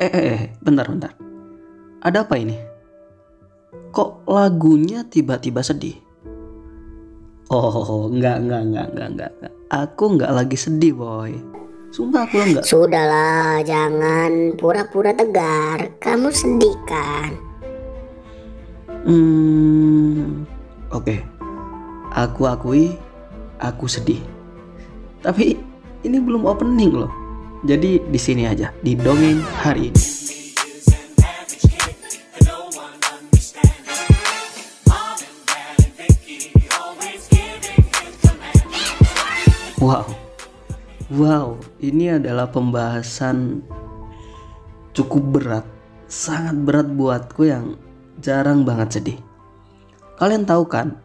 Eh, eh, eh, bentar, bentar. Ada apa ini? Kok lagunya tiba-tiba sedih? Oh, enggak, enggak, enggak, enggak, enggak. Aku enggak lagi sedih, boy. Sumpah aku enggak. Sudahlah, jangan pura-pura tegar. Kamu sedih kan? Hmm, oke. Aku akui, aku sedih. Tapi ini belum opening loh. Jadi di sini aja, di dongeng hari ini. Wow, wow, ini adalah pembahasan cukup berat, sangat berat buatku yang jarang banget sedih. Kalian tahu kan,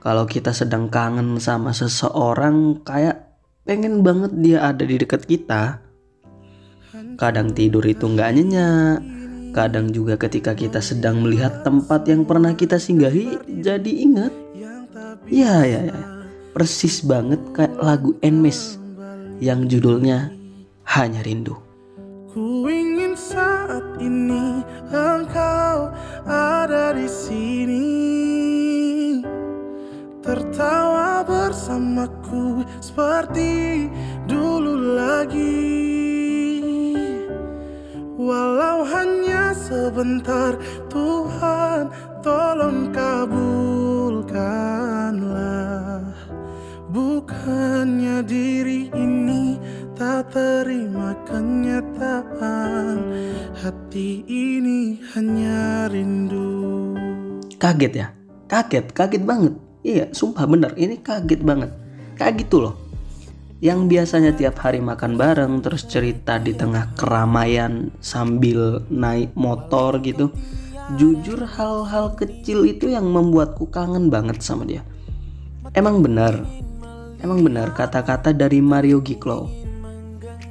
kalau kita sedang kangen sama seseorang kayak pengen banget dia ada di dekat kita. Kadang tidur itu nggak nyenyak, kadang juga ketika kita sedang melihat tempat yang pernah kita singgahi jadi ingat. Ya ya ya, persis banget kayak lagu Enmes yang judulnya Hanya Rindu. Ku ingin saat ini engkau ada di sini Tertawa bersamaku seperti dulu lagi Walau hanya sebentar Tuhan tolong kabulkanlah Bukannya diri ini tak terima kenyataan Hati ini hanya rindu Kaget ya? Kaget, kaget banget. Iya, sumpah bener, ini kaget banget. Kayak gitu loh. Yang biasanya tiap hari makan bareng terus cerita di tengah keramaian sambil naik motor gitu. Jujur hal-hal kecil itu yang membuatku kangen banget sama dia. Emang benar, emang benar kata-kata dari Mario Giklo.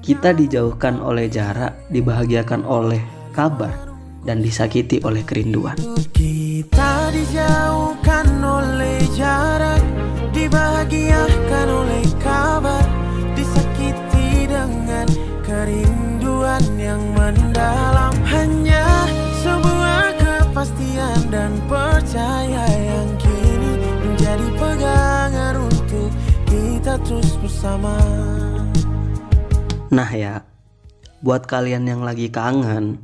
Kita dijauhkan oleh jarak, dibahagiakan oleh kabar, dan disakiti oleh kerinduan. Kita dijauhkan oleh jarak percaya yang kini Menjadi pegangan untuk kita terus bersama Nah ya, buat kalian yang lagi kangen,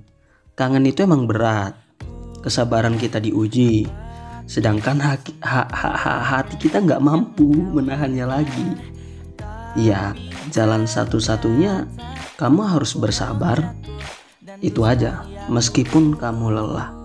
kangen itu emang berat. Kesabaran kita diuji, sedangkan haki- ha- ha- ha- hati kita nggak mampu menahannya lagi. Ya, jalan satu-satunya kamu harus bersabar. Itu aja, meskipun kamu lelah.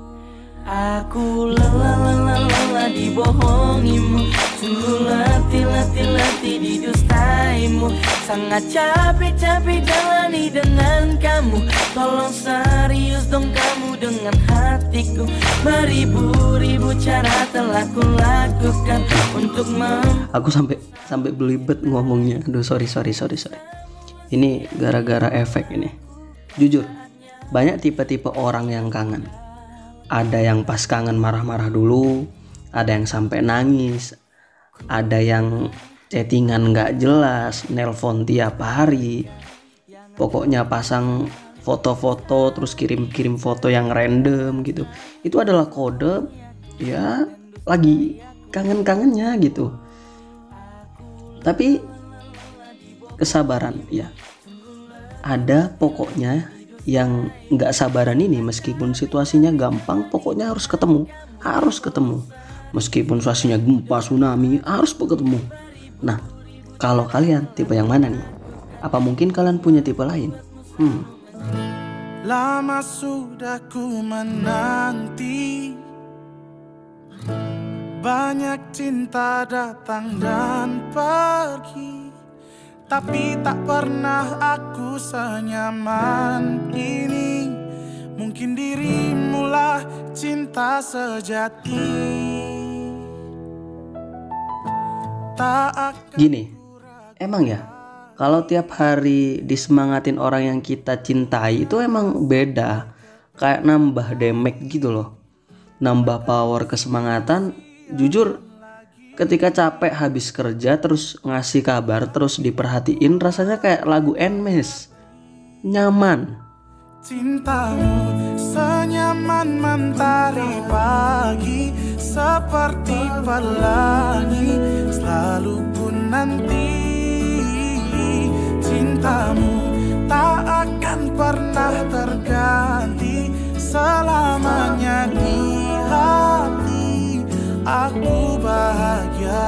Aku lelah lelah lelah dibohongimu Sungguh letih letih letih didustaimu Sangat capek capek jalani dengan kamu Tolong serius dong kamu dengan hatiku Beribu-ribu cara telah kulakukan Untuk mem Aku sampai sampai belibet ngomongnya. Aduh, sorry sorry sorry sorry. Ini gara-gara efek ini. Jujur, banyak tipe-tipe orang yang kangen. Ada yang pas kangen marah-marah dulu, ada yang sampai nangis, ada yang chattingan nggak jelas, nelpon tiap hari. Pokoknya pasang foto-foto terus kirim-kirim foto yang random gitu. Itu adalah kode ya lagi kangen-kangennya gitu. Tapi kesabaran ya ada pokoknya yang nggak sabaran ini meskipun situasinya gampang pokoknya harus ketemu. Harus ketemu. Meskipun situasinya gempa tsunami harus ketemu. Nah kalau kalian tipe yang mana nih? Apa mungkin kalian punya tipe lain? Hmm. Lama sudah ku menanti. Banyak cinta datang dan pergi Tapi tak pernah aku senyaman ini. Mungkin dirimulah cinta sejati. Tak gini emang ya? Kalau tiap hari disemangatin orang yang kita cintai itu emang beda. Kayak nambah damage gitu loh. Nambah power kesemangatan jujur ketika capek habis kerja terus ngasih kabar terus diperhatiin rasanya kayak lagu Enmes. Nyaman. Cintamu senyaman mentari pagi Seperti pelangi selalu ku nanti. Cintamu tak akan pernah terganti Selamanya di Aku bahagia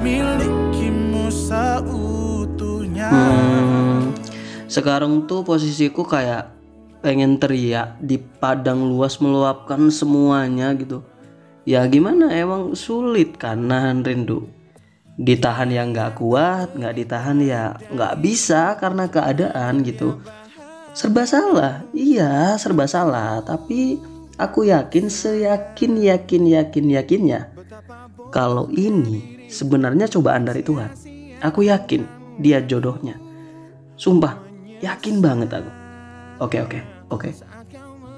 milikimu seutuhnya Hmm, sekarang tuh posisiku kayak pengen teriak di padang luas meluapkan semuanya gitu. Ya gimana emang sulit kan nahan rindu. Ditahan yang nggak kuat, nggak ditahan ya nggak bisa karena keadaan gitu. Serba salah, iya serba salah. Tapi aku yakin seyakin yakin yakin yakinnya kalau ini sebenarnya cobaan dari Tuhan. Aku yakin dia jodohnya. Sumpah, yakin banget aku. Oke, oke, oke.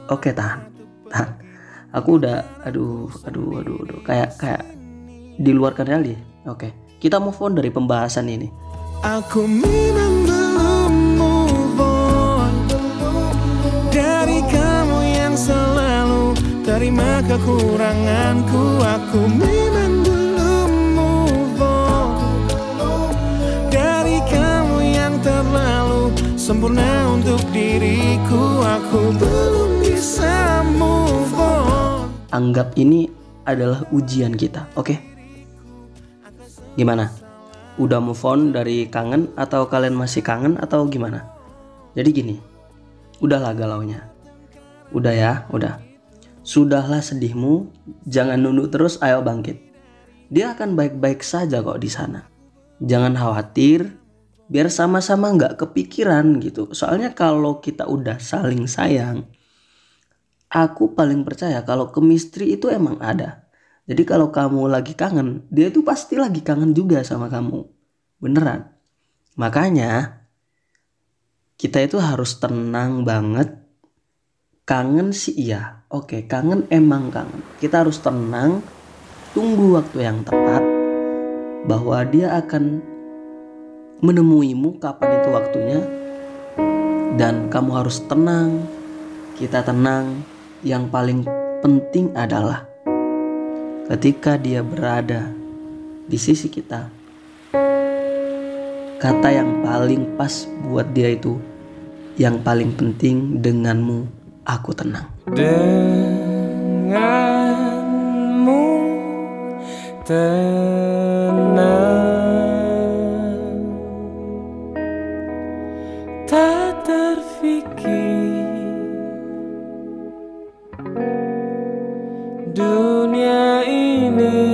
Oke, tahan. Tahan. Aku udah aduh, aduh, aduh, aduh. Kayak kayak di luar kendali. Oke. Kita move on dari pembahasan ini. Aku memang kekuranganku Aku memang belum move on Dari kamu yang terlalu sempurna untuk diriku Aku belum bisa move on Anggap ini adalah ujian kita, oke? Gimana? Udah move on dari kangen atau kalian masih kangen atau gimana? Jadi gini, udahlah galaunya. Udah ya, udah. Sudahlah sedihmu, jangan nunduk terus, ayo bangkit. Dia akan baik-baik saja kok di sana. Jangan khawatir, biar sama-sama nggak kepikiran gitu. Soalnya kalau kita udah saling sayang, aku paling percaya kalau chemistry itu emang ada. Jadi kalau kamu lagi kangen, dia tuh pasti lagi kangen juga sama kamu. Beneran. Makanya kita itu harus tenang banget. Kangen sih iya. Oke, kangen emang kangen. Kita harus tenang, tunggu waktu yang tepat bahwa dia akan menemuimu kapan itu waktunya dan kamu harus tenang. Kita tenang. Yang paling penting adalah ketika dia berada di sisi kita. Kata yang paling pas buat dia itu yang paling penting denganmu aku tenang. Denganmu tenang. Tak terfikir Dunia ini